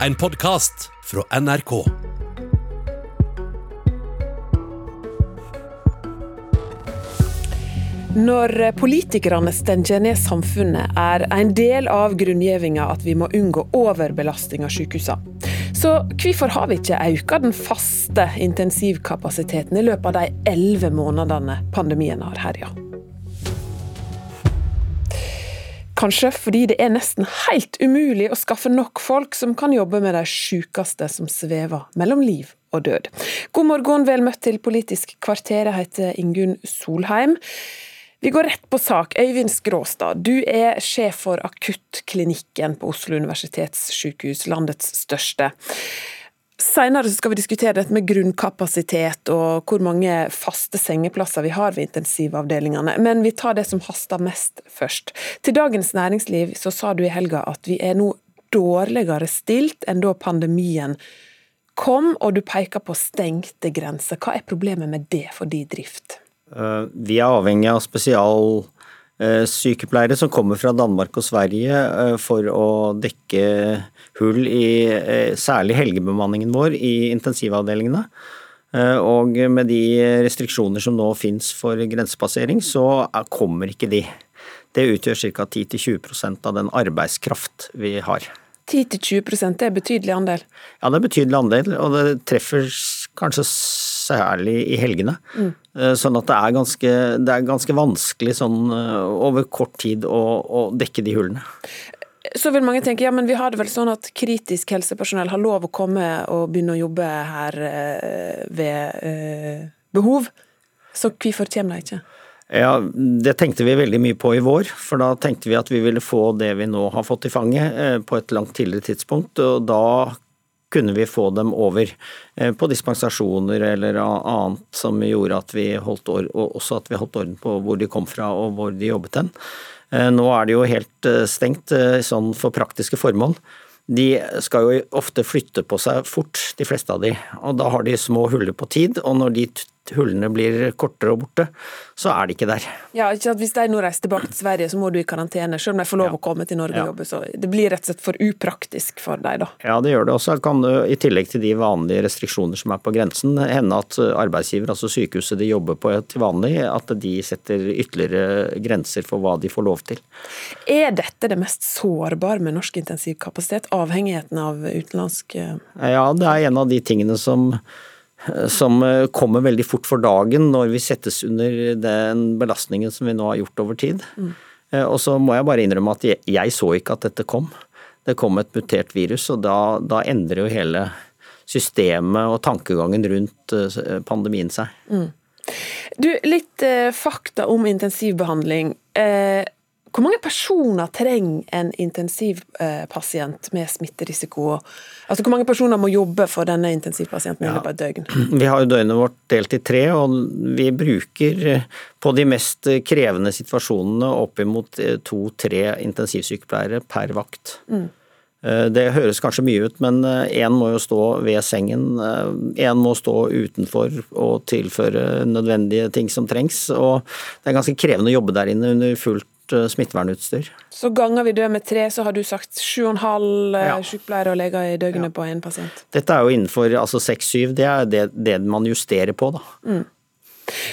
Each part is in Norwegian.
En podkast fra NRK. Når politikerne stenger ned samfunnet, er en del av grunngjevinga at vi må unngå overbelasting av sykehusene. Så hvorfor har vi ikke økt den faste intensivkapasiteten i løpet av de elleve månedene pandemien har herja? Kanskje fordi det er nesten helt umulig å skaffe nok folk som kan jobbe med de sykeste som svever mellom liv og død. God morgen, vel møtt til Politisk kvarter. Jeg heter Ingunn Solheim. Vi går rett på sak. Øyvind Skråstad, du er sjef for akuttklinikken på Oslo universitetssykehus, landets største. Senere skal vi diskutere dette med grunnkapasitet og hvor mange faste sengeplasser vi har ved intensivavdelingene, men vi tar det som haster mest først. Til Dagens Næringsliv så sa du i helga at vi er nå dårligere stilt enn da pandemien kom, og du peker på stengte grenser. Hva er problemet med det for din drift? Eh, vi er avhengig av spesialsykepleiere som kommer fra Danmark og Sverige eh, for å dekke hull i eh, særlig helgebemanningen vår i intensivavdelingene. Og med de restriksjoner som nå finnes for grensepassering, så kommer ikke de. Det utgjør ca. 10-20% av den arbeidskraft vi har. 10-20% det er betydelig andel? Ja, det er betydelig andel, og det treffer kanskje særlig i helgene. Mm. Sånn at det er, ganske, det er ganske vanskelig sånn eh, over kort tid å, å, dekke de hullene. Så vil mange tenke ja, men vi har det vel sånn at kritisk helsepersonell har lov å komme og begynne å jobbe her eh, ved eh, behov. Så hvorfor kommer de ikke? Ja, Det tenkte vi veldig mye på i vår, for da tenkte vi at vi ville få det vi nå har fått i fanget på et langt tidligere tidspunkt. og Da kunne vi få dem over eh, på dispensasjoner eller annet som gjorde at vi holdt, også at vi holdt orden på hvor de kom fra og hvor de jobbet hen. Eh, nå er det jo helt eh, stengt sånn for praktiske formål. De skal jo ofte flytte på seg fort, de fleste av de, og da har de små huller på tid. Og når de hullene blir kortere og borte, så er de ikke der. Ja, ikke at Hvis de nå reiser tilbake til Sverige, så må du i karantene, selv om de får lov ja. å komme til Norge og jobbe. så Det blir rett og slett for upraktisk for deg, da. Ja, det gjør det også. Kan I tillegg til de vanlige restriksjoner som er på grensen, hende at arbeidsgiver, altså sykehuset de jobber på til vanlig, at de setter ytterligere grenser for hva de får lov til. Er dette det mest sårbare med norsk intensivkapasitet, avhengigheten av utenlandsk Ja, det er en av de tingene som som eh, kommer veldig fort for dagen når vi settes under den belastningen som vi nå har gjort over tid. Mm. Eh, og så må jeg bare innrømme at jeg, jeg, så ikke at dette kom. Det kom et mutert virus, og da, da endrer jo hele systemet og tankegangen rundt eh, pandemien seg. Mm. Du, litt eh, fakta om intensivbehandling. Eh, hvor mange personer trenger en intensivpasient med smitterisiko? Altså Hvor mange personer må jobbe for denne intensivpasienten i løpet av et døgn? Vi har jo døgnet vårt delt i tre, og vi bruker eh, på de mest krevende situasjonene oppimot eh, to-tre intensivsykepleiere per vakt. Mm. Eh, det høres kanskje mye ut, men én må jo stå ved sengen. Én må stå utenfor og tilføre nødvendige ting som trengs. Og det er ganske krevende å jobbe der inne under fullt Eh, smittevernutstyr. Så ganger vi det med tre, så har du sagt sju og en halv eh, ja. sykepleiere og leger i døgnet ja. på én pasient? Dette er jo innenfor altså seks-syv, det er det, det, man justerer på, da. Mm.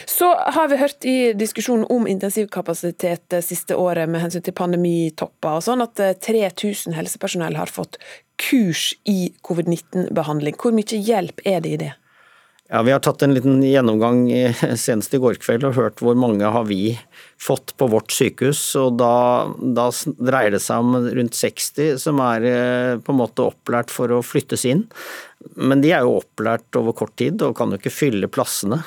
Så har vi hørt i diskusjonen om intensivkapasitet det siste året med hensyn til pandemitopper og sånn, at 3000 eh, helsepersonell har fått kurs i covid-19-behandling. Hvor mye hjelp er det i det? Ja, Vi har tatt en liten gjennomgang senest i går kveld og hørt hvor mange har vi fått på vårt sykehus. og Da, da dreier det seg om rundt 60 som er eh, på en måte opplært for å flyttes inn. Men de er jo opplært over kort tid og kan jo ikke fylle plassene.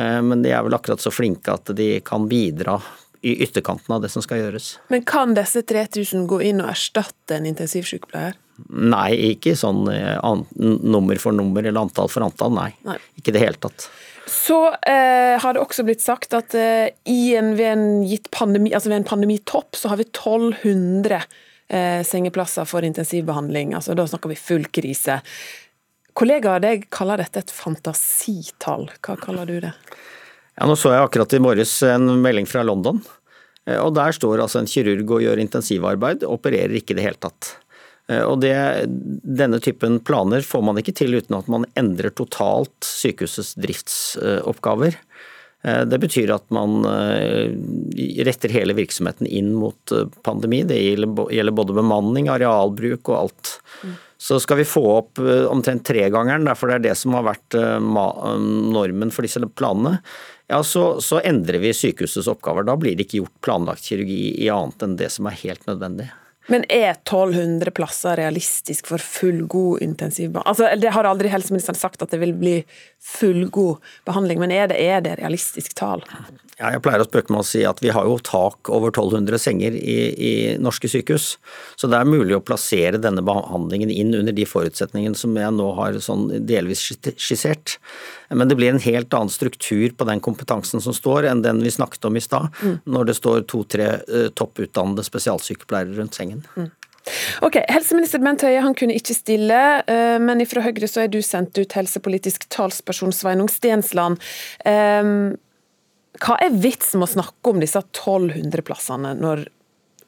Eh, men de er vel akkurat så flinke at de kan bidra i ytterkanten av det som skal gjøres. Men kan disse 3000 gå inn og erstatte en intensivsykepleier? Nei, ikke sånn an, nummer for nummer eller antall for antall, nei. nei. Ikke i det hele tatt. Så eh, har det også blitt sagt at eh, en, ved, en pandemi, altså ved en pandemitopp så har vi 1200 eh, sengeplasser for intensivbehandling. Altså, da snakker vi full krise. Kollegaer deg kaller dette et fantasitall. Hva kaller du det? Ja, nå så jeg akkurat i morges en melding fra London. Eh, og Der står altså en kirurg og gjør intensivarbeid, opererer ikke i det hele tatt. Og det, Denne typen planer får man ikke til uten at man endrer totalt sykehusets driftsoppgaver. Det betyr at man retter hele virksomheten inn mot pandemi. Det gjelder både bemanning, arealbruk og alt. Så skal vi få opp omtrent tregangeren, derfor det er det som har vært normen for disse planene ja, så, så, endrer vi sykehusets oppgaver. Da blir det ikke gjort planlagt kirurgi i annet enn det som er helt nødvendig. Men er 1200 plasser realistisk for fullgod intensivbehandling? Altså, det har aldri helseministeren sagt at det vil bli fullgod behandling, men er det, er det realistisk tall? Ja, jeg pleier å spøke med å si at vi har jo tak over 1200 senger i, i, norske sykehus. Så det er mulig å plassere denne behandlingen inn under de forutsetningene som jeg nå har sånn delvis skissert. Men det blir en helt annen struktur på den kompetansen som står, enn den vi snakket om i stad, mm. når det står to-tre uh, topputdannede spesialsykepleiere rundt sengen. Mm. Ok, Helseminister Bent Høie han kunne ikke stille, eh, men fra Høyre så er du sendt ut helsepolitisk talsperson Sveinung Stensland. Um, hva er vitsen med å snakke om disse 1200 plassene, når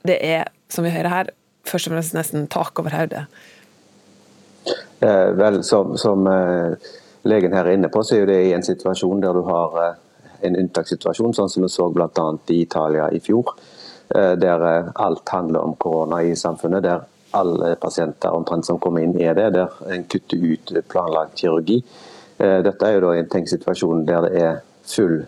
det er, som vi hører her, først og fremst nesten tak over hodet? Eh, vel, som, som eh, legen her er inne på, så er det i en situasjon der du har eh, en unntakssituasjon, sånn som vi så bl.a. i Italia i fjor. Eh, der eh, alt handler om korona i samfunnet. Der alle pasienter omtrent som kommer inn er det. Der en kutter ut planlagt kirurgi. Dette er jo da en tenkt situasjon der det er full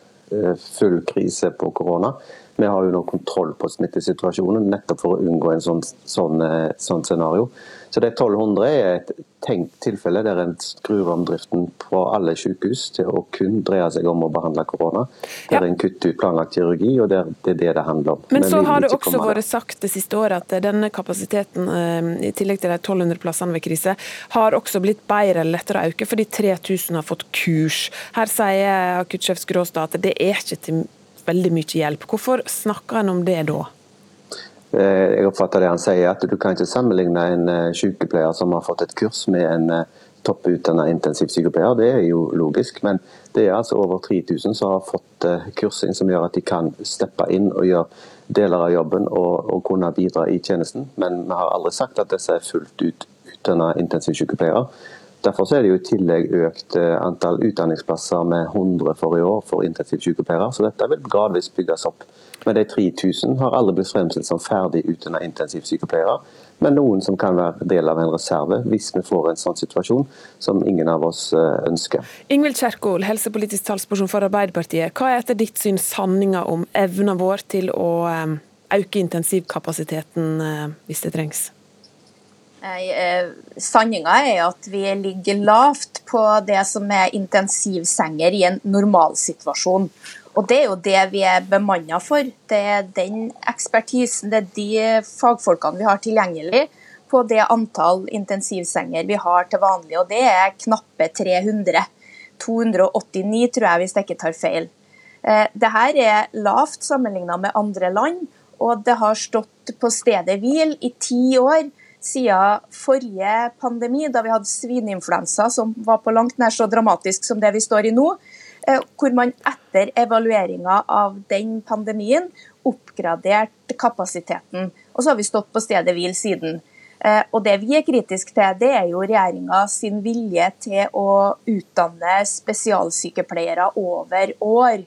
full krise på korona. Vi har jo nå kontroll på smittesituasjonen, nettopp for å unngå en sånn, sånn, eh, sånn scenario. Så det 1200 er et tenkt tilfelle der en skrur om driften på alle sykehus til å kun dreie seg om å behandle korona. Der ja. en kutter ut planlagt kirurgi, og det er det det handler om. Men, Men så har det også vært sagt det siste året at denne kapasiteten, eh, i tillegg til de 1200 plassene ved krise, har også blitt bedre eller lettere å øke fordi 3000 har fått kurs. Her sier akuttsjef Skråstad at det er ikke til veldig mye hjelp. Hvorfor snakker en om det da? Eh, jeg oppfatter det han sier, at du kan ikke sammenligne en eh, sykepleier som har fått et kurs med en eh, topputdannet intensivsykepleier. Det er jo logisk, men det er altså over 3000 som har fått kursing som gjør at de kan steppe inn og gjøre deler av jobben og, og kunne bidra i tjenesten. Men vi har aldri sagt at disse er fullt ut utdannet intensivsykepleiere. Derfor er det jo i tillegg økt eh, antall utdanningsplasser med 100 for i år for intensivsykepleiere. Så dette vil gradvis bygges opp. Men de 3000 har alle blitt fremstilt som ferdig utdannet intensivsykepleiere. Men noen som kan være del av en reserve hvis vi får en sånn situasjon som ingen av oss eh, ønsker. Ingvild Kjerkol, helsepolitisk talsperson for Arbeiderpartiet. Hva er etter ditt syn sanninga om evna vår til å eh, øke intensivkapasiteten hvis det trengs? Eh, Sanninga er at vi ligger lavt på det som er intensivsenger i en normalsituasjon. Og Det er jo det vi er bemanna for. Det er den ekspertisen, det er de fagfolkene vi har tilgjengelig på det antall intensivsenger vi har til vanlig. Og det er knappe 300. 289, tror jeg, hvis jeg ikke tar feil. Eh, Dette er lavt sammenlignet med andre land, og det har stått på stedet hvil i ti år siden forrige pandemi, da vi hadde svineinfluensa som var på langt nær så dramatisk som det vi står i nå. Eh, hvor man etter evalueringa av den pandemien oppgraderte kapasiteten. Og så har vi stått på stedet hvil siden. Eh, og Det vi er kritiske til, det er jo regjeringa sin vilje til å utdanne spesialsykepleiere over år.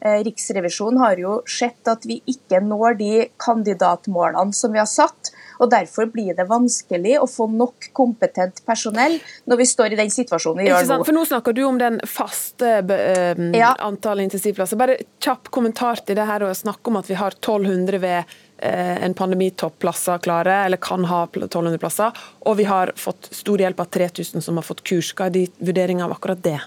Eh, Riksrevisjonen har jo sett at vi ikke når de kandidatmålene som vi har satt og Derfor blir det vanskelig å få nok kompetent personell når vi står i den situasjonen vi gjør nå. For Nå snakker du om den faste uh, ja. antallet intensivplasser. Bare kjapp kommentar til det her å snakke om at vi har 1200 ved uh, en pandemitopplasser klare, eller kan ha 1200 plasser, og vi har fått stor hjelp av 3000 som har fått kurs. Hva er din vurdering av akkurat det?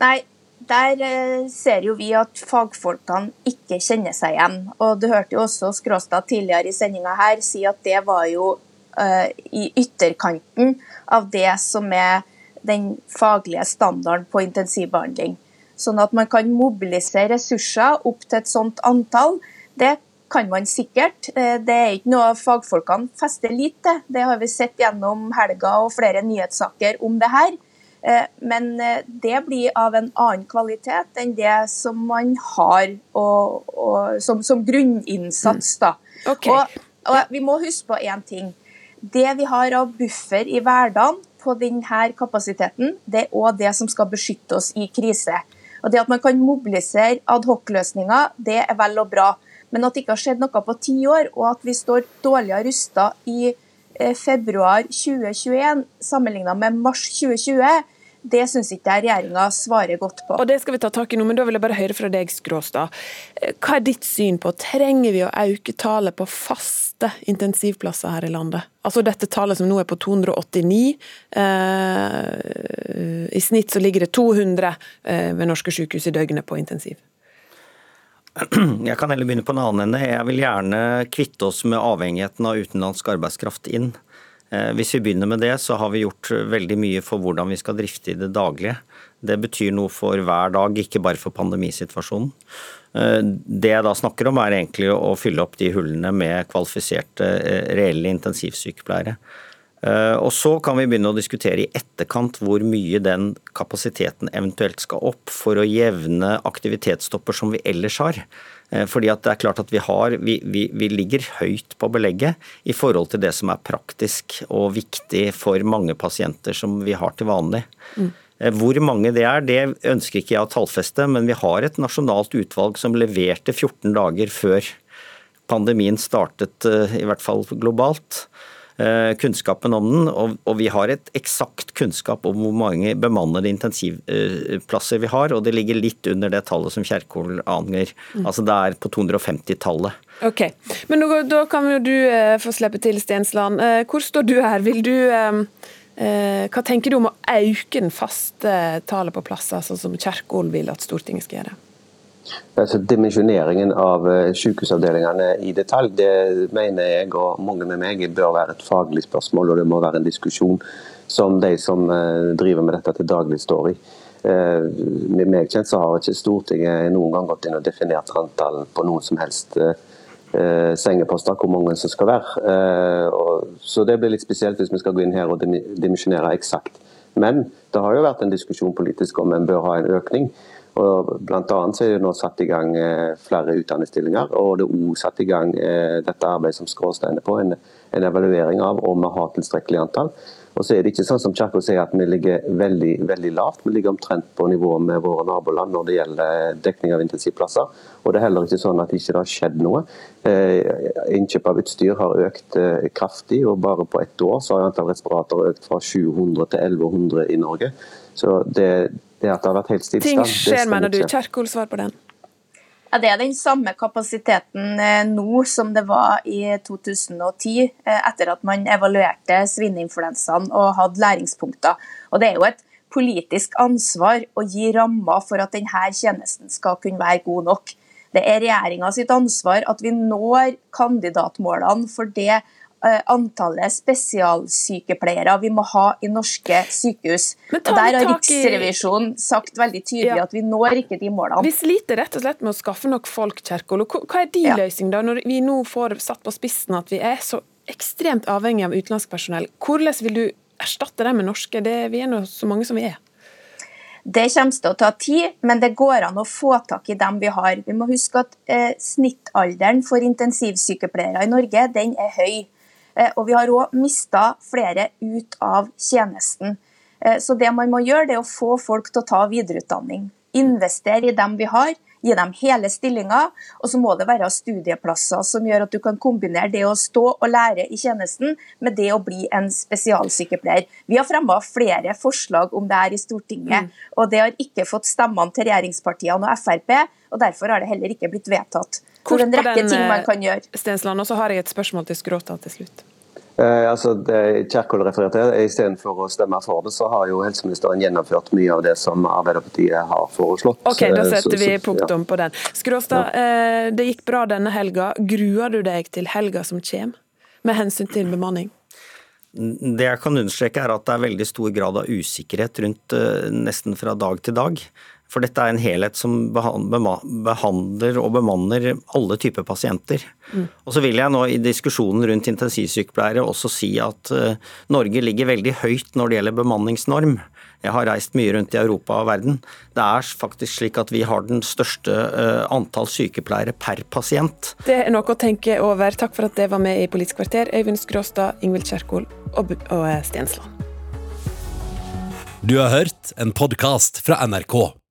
Nei, der eh, ser jo vi at fagfolkene ikke kjenner seg igjen. Og Du hørte jo også Skråstad tidligere i sendinga her si at det var jo uh, i ytterkanten av det som er den faglige standarden på intensivbehandling. Sånn at man kan mobilisere ressurser opp til et sånt antall, det kan man sikkert. Eh, det er ikke noe fagfolkene fester lit til. Det har vi sett gjennom helga og flere nyhetssaker om det her. Eh, men eh, det blir av en annen kvalitet enn det som man har og, og, som, som, grunninnsats. Da. Mm. Okay. Og, og, vi må huske på én ting. Det vi har av buffer i hverdagen på denne kapasiteten, det er òg det som skal beskytte oss i krise. Og Det at man kan mobilisere adhoc-løsninger, det er vel og bra. Men at det ikke har skjedd noe på ti år, og at vi står dårligere rusta i eh, februar 2021 sammenlignet med mars 2020, det syns ikke jeg regjeringa svarer godt på. Og Det skal vi ta tak i nå, men da vil jeg bare høre fra deg, Skråstad. Eh, hva er ditt syn på Trenger vi å øke tallet på faste intensivplasser her i landet? Altså dette tallet som nå er på 289. Eh, I snitt så ligger det 200 eh, ved norske sykehus i døgnet på intensiv. Jeg kan heller begynne på en annen ende. Jeg vil gjerne kvitte oss med avhengigheten av utenlandsk arbeidskraft inn. Eh, hvis vi begynner med det, så har vi gjort veldig mye for hvordan vi skal drifte i det daglige. Det betyr noe for hver dag, ikke bare for pandemisituasjonen. Eh, det jeg da snakker om er egentlig å fylle opp de hullene med kvalifiserte, eh, reelle intensivsykepleiere. Og Så kan vi begynne å diskutere i etterkant hvor mye den kapasiteten eventuelt skal opp for å jevne aktivitetsstopper som vi ellers har. Eh, fordi at det er klart at vi, har, vi, vi, vi, ligger høyt på belegget i forhold til det som er praktisk og viktig for mange pasienter som vi har til vanlig. Mm. Hvor mange det er, det ønsker ikke jeg å tallfeste, men vi har et nasjonalt utvalg som leverte 14 dager før pandemien startet, eh, i hvert fall globalt. Eh, kunnskapen om den, og vi har et eksakt kunnskap om hvor mange bemannede intensivplasser vi har, og det ligger litt under det tallet som Kjerkol angir. Mm. Altså det er på 250-tallet. Ok, men da, da kan jo du eh, få slippe til, Stensland. Eh, hvor står du her? Vil du hva tenker du om å øke den faste tallet på plasser, sånn som Kjerkol vil at Stortinget skal gjøre? Altså, dimensjoneringen av eh, sykehusavdelingene i detalj, det mener jeg og mange med meg bør være et faglig spørsmål, og det må være en diskusjon som de som eh, driver med dette til daglig står i. Eh, med meg kjent så har ikke Stortinget noen gang gått inn og definert antallet på noen som helst sengeposter, hvor mange som skal være. Så det blir litt spesielt hvis vi skal gå inn her og dimensjonere eksakt. Men det har jo vært en diskusjon politisk om en bør ha en økning. Og blant annet så er det nå satt i gang eh, flere utdanningsstillinger, og det er også satt i gang eh, dette arbeidet som Skråstein er på, en, en, evaluering av om vi har tilstrekkelig antall. Og så er det ikke sånn som Kjerkol sier at vi ligger veldig, veldig lavt, vi ligger omtrent på nivå med våre naboland når det gjelder dekning av intensivplasser. Og det er heller ikke sånn at det ikke har skjedd noe. Eh, innkjøp av utstyr har økt kraftig, og bare på ett år så har antall respiratorer økt fra 700 til 1100 i Norge. Så det, det at det har vært helt stillstand Ting skjer, mener du. Kjerkol, svar på den. Ja, Det er den samme kapasiteten eh, nå som det var i 2010, eh, etter at man evaluerte svineinfluensaen og hadde læringspunkter. Og Det er jo et politisk ansvar å gi rammer for at denne tjenesten skal kunne være god nok. Det er regjeringa sitt ansvar at vi når kandidatmålene for det antallet spesialsykepleiere vi må ha i norske sykehus. Og Der har Riksrevisjonen sagt veldig tydelig ja. at vi når ikke de målene. Vi sliter rett og slett med å skaffe nok folk, Kjerkol. Hva er din ja. løsning da, når vi nå får satt på spissen at vi er så ekstremt avhengig av utenlandsk personell? Hvordan vil du erstatte dem med norske? Det, vi er nå så mange som vi er. Det kommer til å ta tid, men det går an å få tak i dem vi har. Vi må huske at eh, Snittalderen for intensivsykepleiere i Norge den er høy. Eh, og vi har òg mista flere ut av tjenesten. Eh, så det man må gjøre, det er å få folk til å ta videreutdanning. Investere i dem vi har, gi dem hele stillinger. Og så må det være studieplasser som gjør at du kan kombinere det å stå og lære i tjenesten med det å bli en spesialsykepleier. Vi har fremma flere forslag om det her i Stortinget, mm. og det har ikke fått stemmene til regjeringspartiene og Frp. og Derfor har det heller ikke blitt vedtatt. Kort en rekke den, ting man kan gjøre. Stensland, og så har jeg et spørsmål til Skråta til slutt. Eh, altså det Kjerkol refererte til, Istedenfor å stemme for det, så har jo helseministeren gjennomført mye av det som Arbeiderpartiet har foreslått. Ok, Da setter setter vi punktum på den. Skråstad, ja. Eh, det gikk bra denne helga. Gruer du deg til helga som kommer, med hensyn til bemanning? Det jeg kan understreke er at det er veldig stor grad av usikkerhet rundt nesten fra dag til dag. For dette er en helhet som behandler og bemanner alle typer pasienter. Mm. Og så vil jeg nå i diskusjonen rundt intensivsykepleiere også si at uh, Norge ligger veldig høyt når det gjelder bemanningsnorm. Jeg har reist mye rundt i Europa og verden. Det er faktisk slik at vi har den største uh, antall sykepleiere per pasient. Det er noe å tenke over. Takk for at det var med i Politisk kvarter, Øyvind Skråstad, Ingvild Kjerkol og, og eh, Stensland. Du har hørt en podkast fra NRK.